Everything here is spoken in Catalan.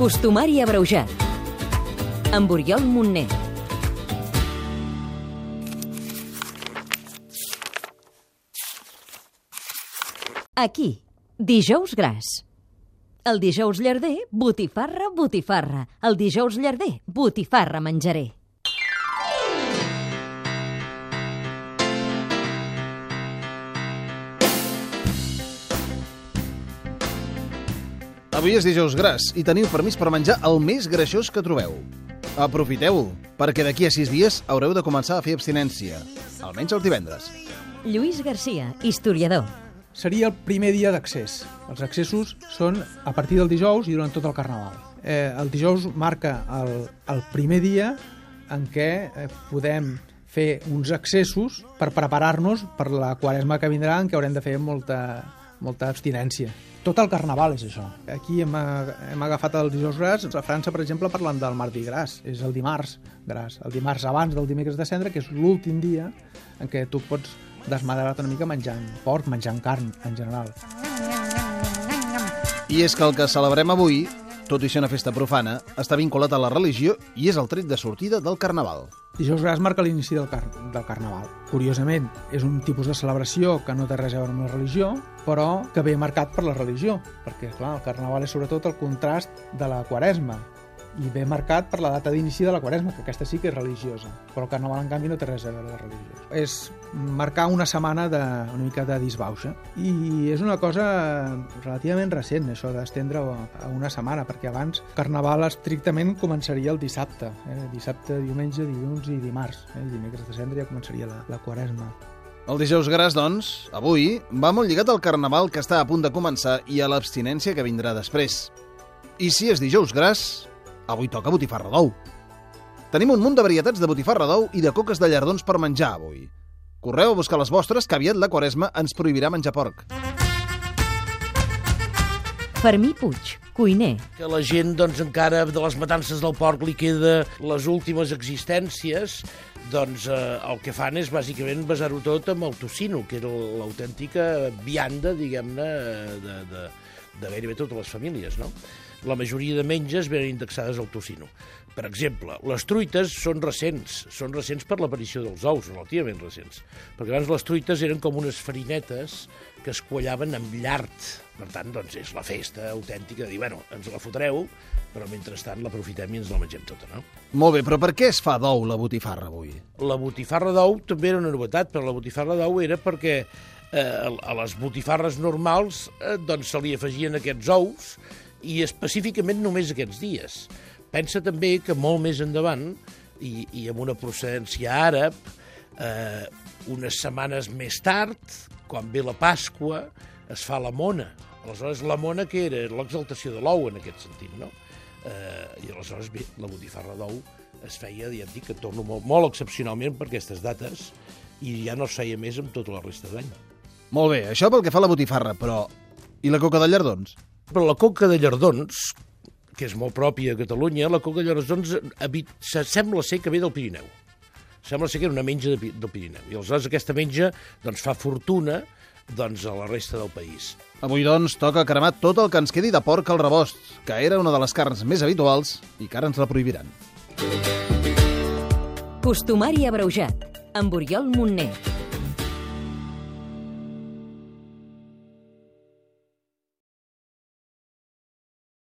Costumari abreujat. Amb Oriol Montner. Aquí, dijous gras. El dijous llarder, botifarra, botifarra. El dijous llarder, botifarra menjaré. Avui és dijous gras i teniu permís per menjar el més greixós que trobeu. Aprofiteu-ho, perquè d'aquí a sis dies haureu de començar a fer abstinència, almenys els divendres. Lluís Garcia, historiador. Seria el primer dia d'accés. Els accessos són a partir del dijous i durant tot el carnaval. Eh, el dijous marca el, el primer dia en què eh, podem fer uns accessos per preparar-nos per la quaresma que vindrà en què haurem de fer molta, molta abstinència. Tot el carnaval és això. Aquí hem, hem agafat el dijous gras. A França, per exemple, parlen del mardi gras. És el dimarts gras. El dimarts abans del dimecres de cendre, que és l'últim dia en què tu pots desmadrar-te una mica menjant porc, menjant carn, en general. I és que el que celebrem avui, tot i ser una festa profana, està vinculat a la religió i és el tret de sortida del carnaval. Dijous Gras marca l'inici del, car del Carnaval. Curiosament, és un tipus de celebració que no té res a veure amb la religió, però que ve marcat per la religió, perquè clar, el Carnaval és sobretot el contrast de la Quaresma, i ve marcat per la data d'inici de la Quaresma, que aquesta sí que és religiosa, però el Carnaval, en canvi, no té res a veure de religiós. És marcar una setmana de, una mica de disbauxa. I és una cosa relativament recent, això d'estendre a una setmana, perquè abans Carnaval estrictament començaria el dissabte, eh? dissabte, diumenge, dilluns i dimarts. Eh? El dimecres de cendre ja començaria la, la Quaresma. El dijous gras, doncs, avui, va molt lligat al Carnaval que està a punt de començar i a l'abstinència que vindrà després. I si és dijous gras, avui toca botifarra d'ou. Tenim un munt de varietats de botifarra d'ou i de coques de llardons per menjar avui. Correu a buscar les vostres, que aviat la quaresma ens prohibirà menjar porc. Fermí Puig, cuiner. Que la gent, doncs, encara de les matances del porc li queda les últimes existències, doncs eh, el que fan és bàsicament basar-ho tot amb el tocino, que era l'autèntica vianda, diguem-ne, de, de, de gairebé totes les famílies, no? La majoria de menges venen indexades al tocino. Per exemple, les truites són recents, són recents per l'aparició dels ous, relativament recents, perquè abans les truites eren com unes farinetes que es quallaven amb llard. Per tant, doncs, és la festa autèntica de dir, bueno, ens la fotreu, però mentrestant l'aprofitem i ens la mengem tota, no? Molt bé, però per què es fa d'ou la botifarra avui? La botifarra d'ou també era una novetat, però la botifarra d'ou era perquè eh, a les botifarres normals eh, doncs se li afegien aquests ous i específicament només aquests dies. Pensa també que molt més endavant, i, i amb una procedència àrab, eh, unes setmanes més tard, quan ve la Pasqua, es fa la mona. Aleshores, la mona que era? L'exaltació de l'ou, en aquest sentit, no? Eh, I aleshores, bé, la botifarra d'ou es feia, ja et dic, que torno molt, molt excepcionalment per aquestes dates, i ja no es feia més amb tota la resta d'any. Molt bé, això pel que fa a la botifarra, però... I la coca de llardons? Però la coca de llardons, que és molt pròpia a Catalunya, la coca de llardons sembla ser que ve del Pirineu. Sembla ser que era una menja de, del Pirineu. I aleshores aquesta menja doncs, fa fortuna doncs, a la resta del país. Avui, doncs, toca cremar tot el que ens quedi de porc al rebost, que era una de les carns més habituals i que ara ens la prohibiran. Costumari abreujat. Amb Oriol Montner.